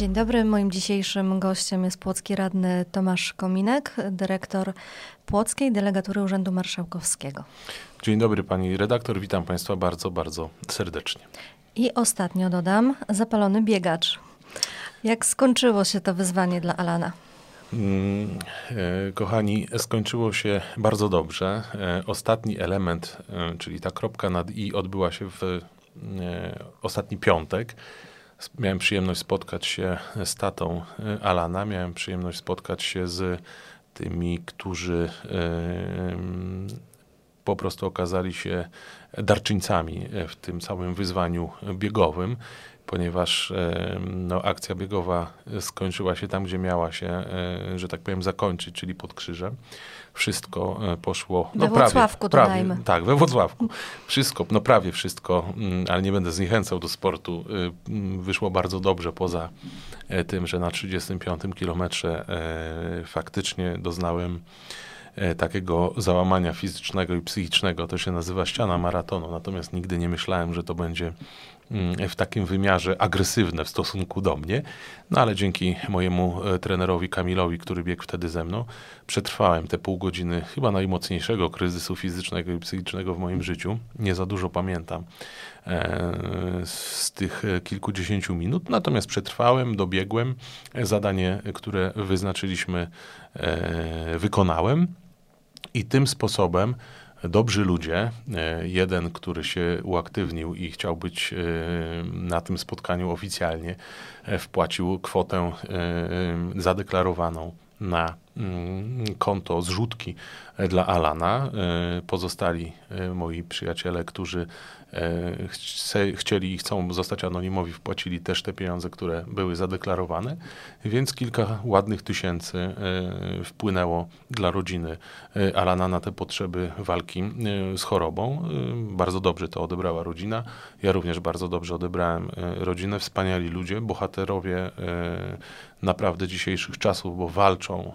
Dzień dobry. Moim dzisiejszym gościem jest płocki radny Tomasz Kominek, dyrektor Płockiej Delegatury Urzędu Marszałkowskiego. Dzień dobry pani redaktor, witam państwa bardzo, bardzo serdecznie. I ostatnio dodam, zapalony biegacz. Jak skończyło się to wyzwanie dla Alana? Mm, e, kochani, skończyło się bardzo dobrze. E, ostatni element, e, czyli ta kropka nad i odbyła się w ostatni piątek. Miałem przyjemność spotkać się z tatą Alana, miałem przyjemność spotkać się z tymi, którzy po prostu okazali się darczyńcami w tym całym wyzwaniu biegowym ponieważ no, akcja biegowa skończyła się tam, gdzie miała się, e, że tak powiem, zakończyć, czyli pod krzyżem. Wszystko e, poszło. No, we Włocławku prawie, prawie, Tak, we Włocławku. Wszystko, no prawie wszystko, mm, ale nie będę zniechęcał do sportu. Y, mm, wyszło bardzo dobrze poza e, tym, że na 35 kilometrze faktycznie doznałem takiego załamania fizycznego i psychicznego. To się nazywa ściana maratonu, natomiast nigdy nie myślałem, że to będzie Mm, w takim wymiarze agresywne w stosunku do mnie, no ale dzięki mojemu e, trenerowi Kamilowi, który biegł wtedy ze mną, przetrwałem te pół godziny chyba najmocniejszego kryzysu fizycznego i psychicznego w moim życiu. Nie za dużo pamiętam e, z tych kilkudziesięciu minut, natomiast przetrwałem, dobiegłem. Zadanie, które wyznaczyliśmy, e, wykonałem i tym sposobem dobrzy ludzie. E, jeden, który się uaktywnił i chciał być e, na tym spotkaniu oficjalnie, e, wpłacił kwotę zadeklarowaną na mm, konto zrzutki dla Alana. Pozostali moi przyjaciele, którzy chce, chcieli i chcą zostać anonimowi, wpłacili też te pieniądze, które były zadeklarowane, więc kilka ładnych tysięcy e, wpłynęło dla rodziny e, Alana na te potrzeby walki e, z chorobą. Bardzo dobrze to odebrała rodzina. Ja również bardzo dobrze odebrałem rodzinę. Wspaniali ludzie, bohaterowie naprawdę dzisiejszych czasów, bo walczą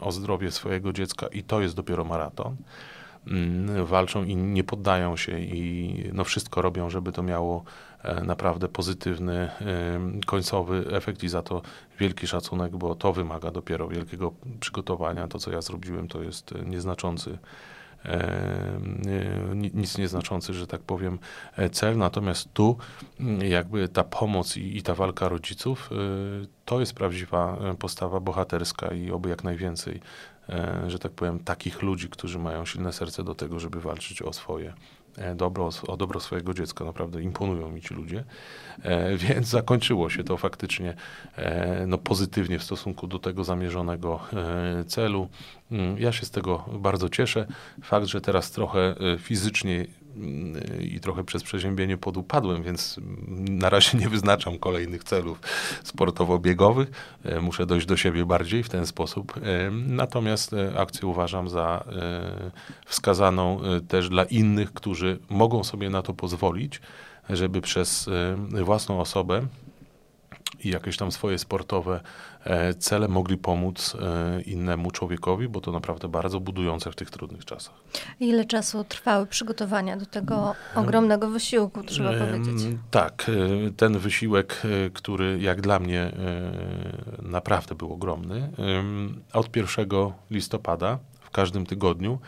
o zdrowie swojego dziecka i to jest dopiero maraton. Mm, walczą i nie poddają się i no wszystko robią, żeby to miało e, naprawdę pozytywny, końcowy efekt i za to wielki szacunek, bo to wymaga dopiero wielkiego przygotowania. To, co ja zrobiłem, to jest e, nieznaczący nic nieznaczący, że tak powiem, e, cel. Natomiast tu mm, jakby ta pomoc i, i, ta walka rodziców to jest prawdziwa postawa bohaterska i oby jak najwięcej że tak powiem, takich ludzi, którzy mają silne serce do tego, żeby walczyć o swoje e, dobro, o dobro swojego dziecka. Naprawdę imponują mi ci ludzie. E, więc zakończyło się to faktycznie no, pozytywnie w stosunku do tego zamierzonego celu. Mm, ja się z tego bardzo cieszę. Fakt, że teraz trochę fizycznie i trochę przez przeziębienie podupadłem, więc na razie nie wyznaczam kolejnych celów sportowo-biegowych. E, muszę dojść do siebie bardziej w ten sposób. E, natomiast e, akcję uważam za wskazaną też dla innych, którzy mogą sobie na to pozwolić, żeby przez własną osobę i jakieś tam swoje sportowe cele mogli pomóc e, innemu człowiekowi, bo to naprawdę bardzo budujące w tych trudnych czasach. Ile czasu trwały przygotowania do tego ogromnego wysiłku, trzeba powiedzieć? Tak, e, ten wysiłek, który jak dla mnie naprawdę był ogromny, od 1 listopada w każdym tygodniu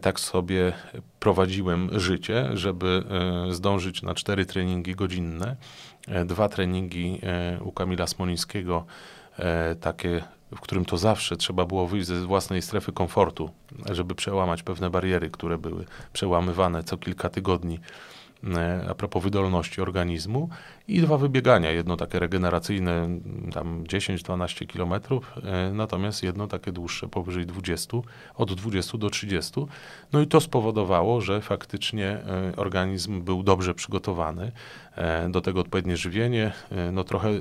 tak sobie prowadziłem życie, żeby zdążyć na cztery treningi godzinne E, dwa treningi e, u Kamila Smolińskiego, e, takie, w którym to zawsze trzeba było wyjść ze własnej strefy komfortu, żeby przełamać pewne bariery, które były przełamywane co kilka tygodni a propos wydolności organizmu i dwa wybiegania, jedno takie regeneracyjne, tam 10-12 kilometrów, natomiast jedno takie dłuższe, powyżej 20, od 20 do 30. No i to spowodowało, że faktycznie organizm był dobrze przygotowany. E, do tego odpowiednie żywienie. E, no trochę e,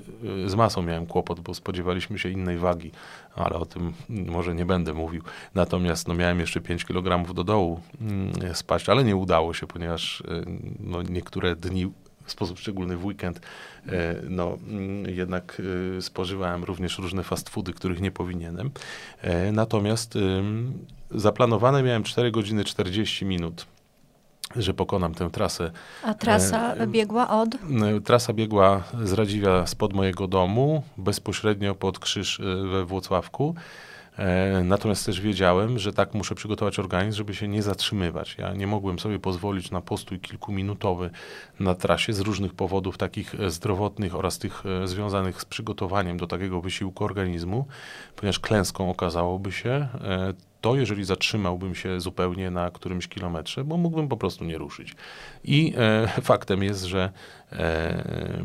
z masą miałem kłopot, bo spodziewaliśmy się innej wagi, ale o tym może nie będę mówił. Natomiast no miałem jeszcze 5 kg do dołu mm, spaść, ale nie udało się, ponieważ no, niektóre dni w sposób szczególny w weekend, no mm, jednak spożywałem również różne fast foody, których nie powinienem. Natomiast zaplanowane miałem 4 godziny 40 minut że pokonam tę trasę. A trasa e, biegła od? Trasa biegła z Radziwia spod mojego domu, bezpośrednio pod krzyż we Włocławku. E, natomiast też wiedziałem, że tak muszę przygotować organizm, żeby się nie zatrzymywać. Ja nie mogłem sobie pozwolić na postój kilkuminutowy na trasie z różnych powodów, takich e, zdrowotnych oraz tych e, związanych z przygotowaniem do takiego wysiłku organizmu, ponieważ klęską okazałoby się to, jeżeli zatrzymałbym się zupełnie na którymś kilometrze, bo mógłbym po prostu nie ruszyć. I e, faktem jest, że e,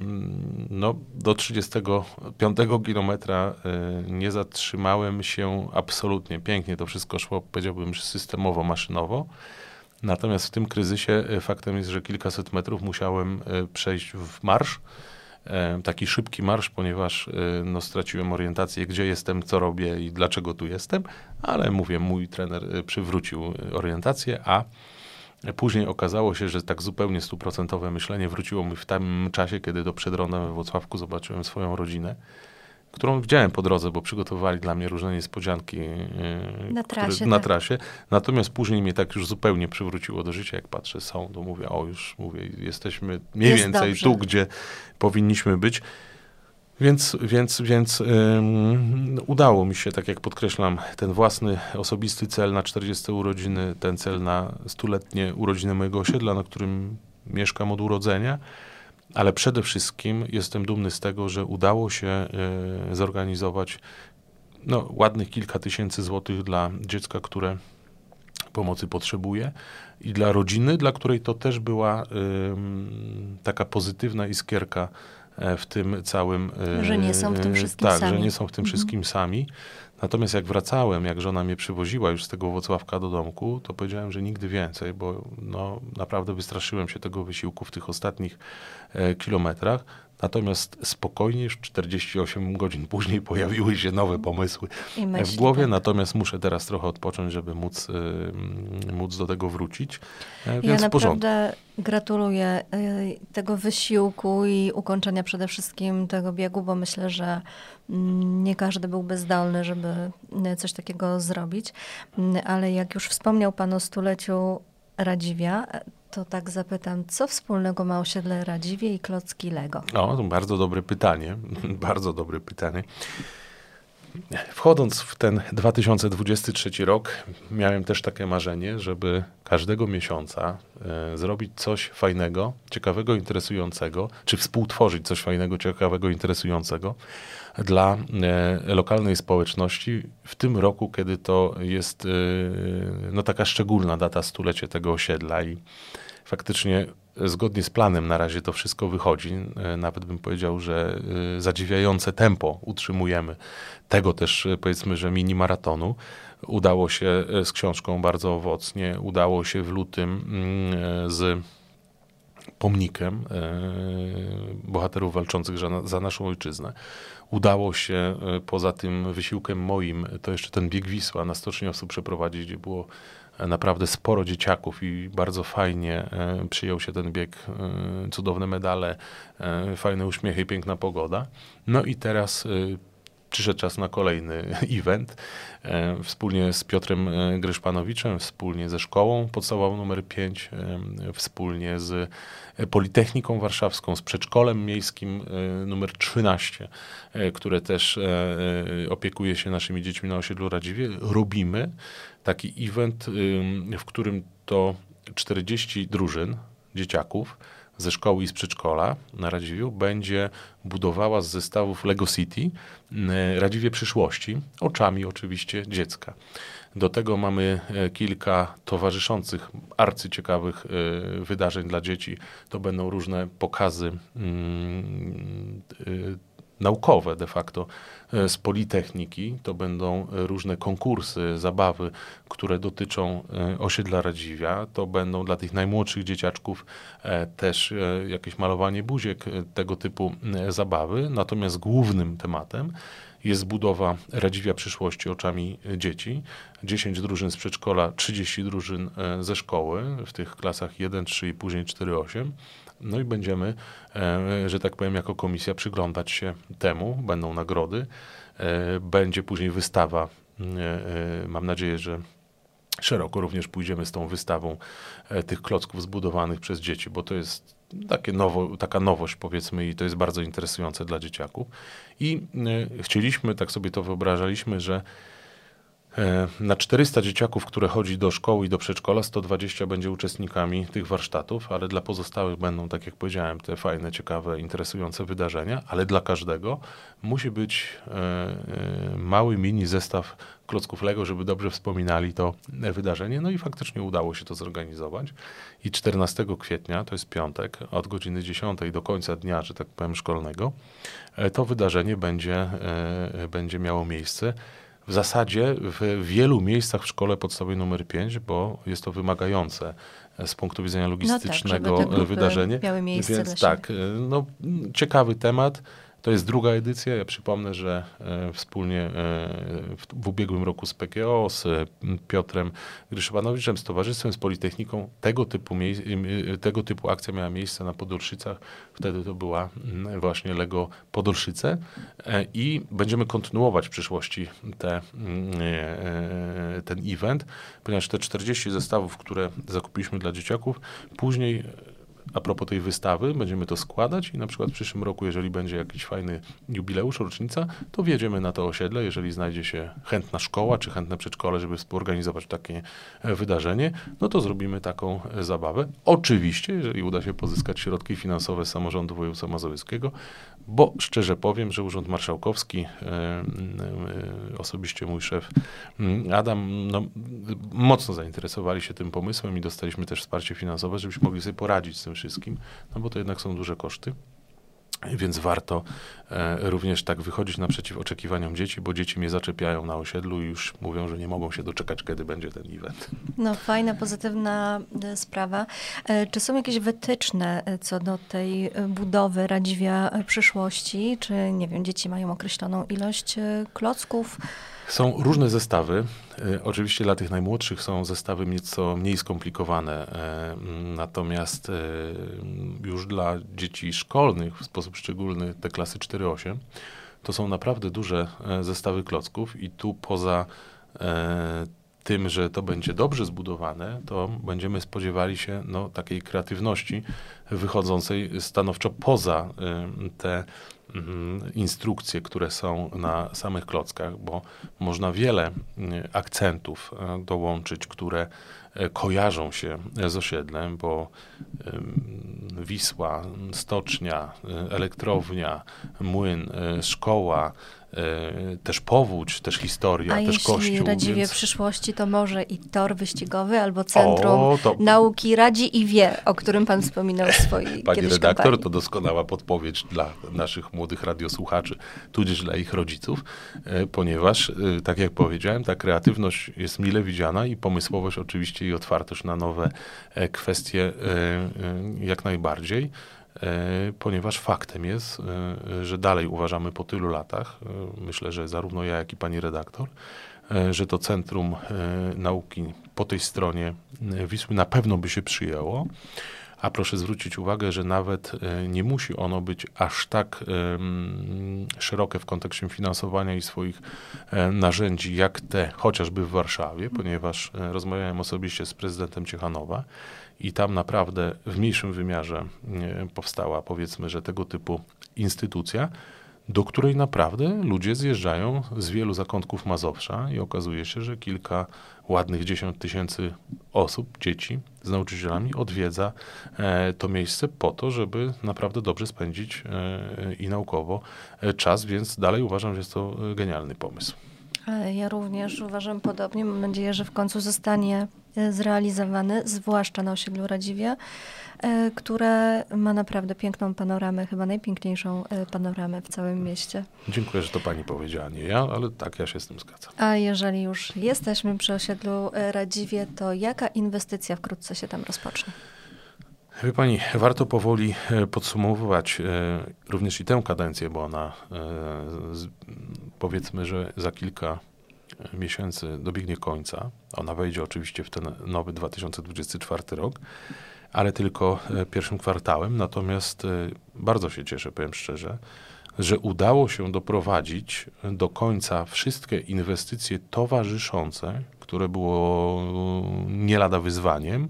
no, do 35 kilometra e, nie zatrzymałem się absolutnie. Pięknie to wszystko szło, powiedziałbym, systemowo, maszynowo. Natomiast w tym kryzysie e, faktem jest, że kilkaset metrów musiałem e, przejść w marsz taki szybki marsz, ponieważ e, no, straciłem orientację, gdzie jestem, co robię i dlaczego tu jestem, ale mówię, mój trener e, przywrócił orientację, a później okazało się, że tak zupełnie stuprocentowe myślenie wróciło mi w tym czasie, kiedy do Przedrona we Włocławku zobaczyłem swoją rodzinę którą widziałem po drodze, bo przygotowali dla mnie różne niespodzianki e, na trasie. Które, na tak. trasie. Natomiast później mnie tak już zupełnie przywróciło do życia, jak patrzę, są, to mówię, o już mówię, jesteśmy mniej Jest więcej dobrze. tu, gdzie powinniśmy być. Więc, więc, więc um, udało mi się, tak jak podkreślam, ten własny osobisty cel na 40 urodziny, ten cel na stuletnie urodziny mojego osiedla, na którym mieszkam od urodzenia, ale przede wszystkim jestem dumny z tego, że udało się e, zorganizować no, ładnych kilka tysięcy złotych dla dziecka, które pomocy potrzebuje i dla rodziny, dla której to też była taka pozytywna iskierka w tym całym. E, że nie są w tym wszystkim tak, sami. że nie są w tym mhm. wszystkim sami. Natomiast jak wracałem, jak żona mnie przywoziła już z tego Włocławka do domku, to powiedziałem, że nigdy więcej, bo no, naprawdę wystraszyłem się tego wysiłku w tych ostatnich e, kilometrach. Natomiast spokojnie, już 48 godzin później pojawiły się nowe pomysły w głowie, tak. natomiast muszę teraz trochę odpocząć, żeby móc, y, móc do tego wrócić. E, więc ja naprawdę gratuluję y, tego wysiłku i ukończenia przede wszystkim tego biegu, bo myślę, że mm, nie każdy byłby zdolny, żeby y, coś takiego zrobić. Mm, ale jak już wspomniał Pan o stuleciu Radziwia, to tak zapytam, co wspólnego ma osiedle Radziwie i klocki Lego? O, to bardzo dobre pytanie, bardzo dobre pytanie. Wchodząc w ten 2023 rok, miałem też takie marzenie, żeby każdego miesiąca e, zrobić coś fajnego, ciekawego, interesującego, czy współtworzyć coś fajnego, ciekawego, interesującego dla e, lokalnej społeczności w tym roku, kiedy to jest e, no, taka szczególna data stulecie tego osiedla i faktycznie zgodnie z planem na razie to wszystko wychodzi. E, nawet bym powiedział, że e, zadziwiające tempo utrzymujemy. Tego też e, powiedzmy, że mini maratonu. Udało się z książką bardzo owocnie. Udało się w lutym mm, z pomnikiem bohaterów walczących za naszą ojczyznę. Udało się poza tym wysiłkiem moim, to jeszcze ten bieg Wisła na Stoczniowcu przeprowadzić, gdzie było naprawdę sporo dzieciaków i bardzo fajnie e, przyjął się ten bieg, e, cudowne medale, e, fajne uśmiechy piękna pogoda. No i teraz przyszedł czas na kolejny event. Wspólnie z Piotrem Gryszpanowiczem, wspólnie ze szkołą podstawową numer 5, wspólnie z Politechniką Warszawską, z przedszkolem miejskim numer 13, które też opiekuje się naszymi dziećmi na osiedlu Radziwie, robimy taki event, w którym to 40 drużyn dzieciaków ze szkoły i z przedszkola na Radziwiu będzie budowała z zestawów Lego City Radziwie przyszłości, oczami oczywiście dziecka. Do tego mamy e, kilka towarzyszących arcyciekawych e, wydarzeń dla dzieci. To będą różne pokazy mm, e, naukowe de facto e, z Politechniki. To będą różne konkursy, zabawy, które dotyczą e, osiedla Radziwia. To będą dla tych najmłodszych dzieciaczków e, też jakieś malowanie buziek, tego typu zabawy. Natomiast głównym tematem jest budowa Radziwia przyszłości oczami dzieci. 10 drużyn z przedszkola, 30 drużyn ze szkoły w tych klasach 1, 3 i później 4, 8 no i będziemy, e, że tak powiem, jako komisja przyglądać się temu. Będą nagrody, e, będzie później wystawa. E, mam nadzieję, że szeroko również pójdziemy z tą wystawą tych klocków zbudowanych przez dzieci, bo to jest takie nowo, taka nowość powiedzmy i to jest bardzo interesujące dla dzieciaków. I chcieliśmy, tak sobie to wyobrażaliśmy, że na 400 dzieciaków, które chodzi do szkoły i do przedszkola, 120 będzie uczestnikami tych warsztatów, ale dla pozostałych będą, tak jak powiedziałem, te fajne, ciekawe, interesujące wydarzenia, ale dla każdego musi być e, e, mały mini zestaw klocków Lego, żeby dobrze wspominali to wydarzenie. No i faktycznie udało się to zorganizować. I 14 kwietnia, to jest piątek, od godziny 10 do końca dnia, że tak powiem, szkolnego, to wydarzenie będzie, będzie miało miejsce w zasadzie w wielu miejscach w szkole podstawowej numer 5, bo jest to wymagające z punktu widzenia logistycznego no tak, wydarzenie. Miały miejsce Więc tak, no, ciekawy temat. To jest druga edycja. Ja przypomnę, że e, wspólnie e, w, w, ubiegłym roku z PGO, z Piotrem Gryszybanowiczem, z Towarzystwem, z Politechniką, tego typu, e, tego typu akcja miała miejsce na Podolszycach. Wtedy to była właśnie Lego Podolszyce i będziemy kontynuować w przyszłości te, ten event, ponieważ te 40 zestawów, które zakupiliśmy dla dzieciaków, później a propos tej wystawy, będziemy to składać i na przykład w przyszłym roku, jeżeli będzie jakiś fajny jubileusz, rocznica, to wjedziemy na to osiedle, jeżeli znajdzie się chętna szkoła czy chętne przedszkole, żeby współorganizować takie e, wydarzenie, no to zrobimy taką e, zabawę. Oczywiście, jeżeli uda się pozyskać środki finansowe z samorządu województwa mazowieckiego, bo szczerze powiem, że Urząd Marszałkowski, e, osobiście mój szef Adam, no, mocno zainteresowali się tym pomysłem i dostaliśmy też wsparcie finansowe, żebyśmy mogli sobie poradzić z tym wszystkim, no bo to jednak są duże koszty. Więc warto e, również tak wychodzić naprzeciw oczekiwaniom dzieci, bo dzieci mnie zaczepiają na osiedlu i już mówią, że nie mogą się doczekać, kiedy będzie ten event. No fajna, pozytywna e, sprawa. E, czy są jakieś wytyczne co do tej budowy Radziwia przyszłości? Czy, nie wiem, dzieci mają określoną ilość klocków? Są różne zestawy. E, oczywiście dla tych najmłodszych są zestawy nieco mniej skomplikowane, e, natomiast e, już dla dzieci szkolnych, w sposób szczególny te klasy 4-8, to są naprawdę duże zestawy klocków i tu poza tym, że to będzie dobrze zbudowane, to będziemy spodziewali się no, takiej kreatywności wychodzącej stanowczo poza te instrukcje, które są na samych klockach, bo można wiele mm, akcentów e, dołączyć, które kojarzą się z osiedlem, bo Wisła, stocznia, e, elektrownia, młyn, szkoła, E, też powódź, też historia, A też jeśli kościół. Radziwie więc... w przyszłości, to może i tor wyścigowy albo Centrum o, to... Nauki Radzi i Wie, o którym pan wspominał w swojej Pani redaktor, kampanii. to doskonała podpowiedź dla naszych młodych radiosłuchaczy, tudzież dla ich rodziców, e, ponieważ, e, tak jak powiedziałem, ta kreatywność jest mile widziana i pomysłowość oczywiście i otwartość na nowe kwestie jak najbardziej. E, ponieważ faktem jest, e, że dalej uważamy po tylu latach, e, myślę, że zarówno ja, jak i pani redaktor, że to Centrum Nauki po tej stronie Wisły na pewno by się przyjęło. A proszę zwrócić uwagę, że nawet nie musi ono być aż tak szerokie w kontekście finansowania i swoich narzędzi, jak te chociażby w Warszawie, ponieważ rozmawiałem osobiście z prezydentem Ciechanowa i tam naprawdę w mniejszym wymiarze powstała, powiedzmy, że tego typu instytucja, do której naprawdę ludzie zjeżdżają z wielu zakątków Mazowsza i okazuje się, że kilka ładnych dziesiąt tysięcy osób, dzieci z nauczycielami odwiedza e, to miejsce po to, żeby naprawdę dobrze spędzić e, i naukowo e, czas, więc dalej uważam, że jest to genialny pomysł. Ja również uważam podobnie. Mam nadzieję, że w końcu zostanie e, zrealizowany, zwłaszcza na osiedlu Radziwie, e, które ma naprawdę piękną panoramę, chyba najpiękniejszą e, panoramę w całym mieście. Dziękuję, że to pani powiedziała, nie ja, ale tak, ja się z tym zgadzam. A jeżeli już jesteśmy przy osiedlu Radziwie, to jaka inwestycja wkrótce się tam rozpocznie? Wie pani, warto powoli podsumowywać również i tę kadencję, bo ona powiedzmy, że za kilka miesięcy dobiegnie końca. Ona wejdzie oczywiście w ten nowy 2024 rok, ale tylko e, pierwszym kwartałem. Natomiast e, bardzo się cieszę, powiem szczerze, że udało się doprowadzić do końca wszystkie inwestycje towarzyszące, które było nie lada wyzwaniem,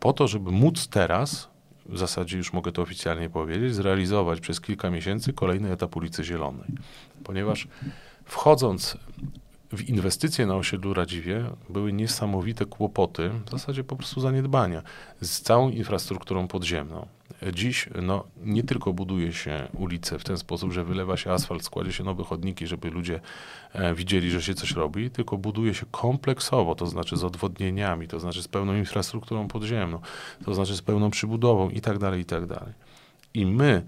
po to, żeby móc teraz, w zasadzie już mogę to oficjalnie powiedzieć, zrealizować przez kilka miesięcy kolejny etap ulicy Zielonej. Ponieważ wchodząc w inwestycje na osiedlu Radziwie były niesamowite kłopoty, w zasadzie po prostu zaniedbania z całą infrastrukturą podziemną. Dziś no, nie tylko buduje się ulice w ten sposób, że wylewa się asfalt, składzie się nowe chodniki, żeby ludzie e, widzieli, że się coś robi, tylko buduje się kompleksowo, to znaczy z odwodnieniami, to znaczy z pełną infrastrukturą podziemną, to znaczy z pełną przybudową i tak dalej, i tak dalej. I my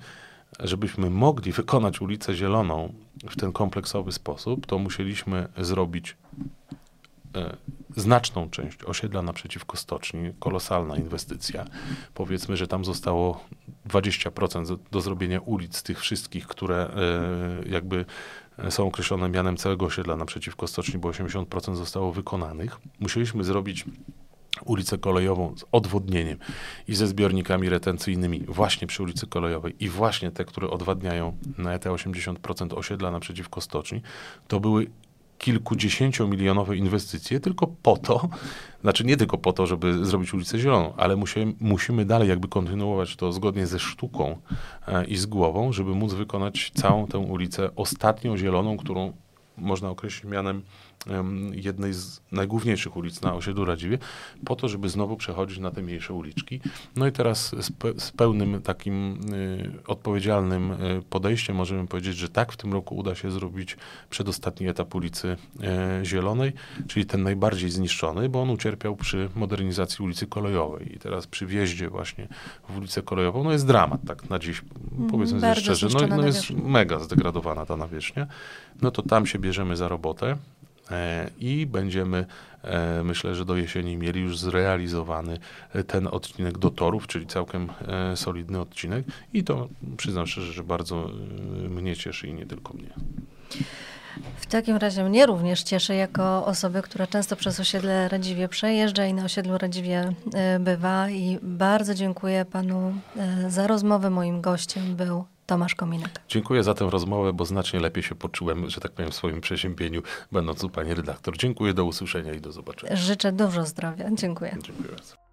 żebyśmy mogli wykonać ulicę Zieloną w ten kompleksowy sposób, to musieliśmy zrobić e, znaczną część osiedla naprzeciwko stoczni, kolosalna inwestycja. Powiedzmy, że tam zostało 20% do zrobienia ulic tych wszystkich, które e, jakby są określone mianem całego osiedla naprzeciwko stoczni, bo 80% zostało wykonanych. Musieliśmy zrobić ulicę kolejową z odwodnieniem i ze zbiornikami retencyjnymi właśnie przy ulicy Kolejowej. I właśnie te, które odwadniają na te 80% osiedla naprzeciwko stoczni, to były kilkudziesięciomilionowe inwestycje tylko po to, znaczy nie tylko po to, żeby zrobić ulicę zieloną, ale musimy, musimy dalej jakby kontynuować to zgodnie ze sztuką e, i z głową, żeby móc wykonać całą tę ulicę ostatnią zieloną, którą można określić mianem jednej z najgłówniejszych ulic na osiedlu Radziwie, po to, żeby znowu przechodzić na te mniejsze uliczki. No i teraz z, pe z pełnym takim y, odpowiedzialnym y, podejściem możemy powiedzieć, że tak, w tym roku uda się zrobić przedostatni etap ulicy y, Zielonej, czyli ten najbardziej zniszczony, bo on ucierpiał przy modernizacji ulicy Kolejowej i teraz przy wjeździe właśnie w ulicę Kolejową, no jest dramat tak na dziś, mm, powiedzmy sobie szczerze, no, no jest mega zdegradowana ta nawierzchnia, no to tam się bierzemy za robotę. E, i będziemy, e, myślę, że do jesieni mieli już zrealizowany e, ten odcinek do torów, czyli całkiem solidny odcinek i to przyznam szczerze, że bardzo mnie cieszy i nie tylko mnie. W takim razie mnie również cieszy jako osoby, która często przez osiedle Radziwie przejeżdża i na osiedlu Radziwie bywa i bardzo dziękuję panu za rozmowę. Moim gościem był Tomasz Kominek. Dziękuję za tę rozmowę, bo znacznie lepiej się poczułem, że tak powiem, w swoim przeziębieniu, będąc u pani redaktor. Dziękuję, do usłyszenia i do zobaczenia. Życzę dużo zdrowia. Dziękuję. Dziękuję bardzo.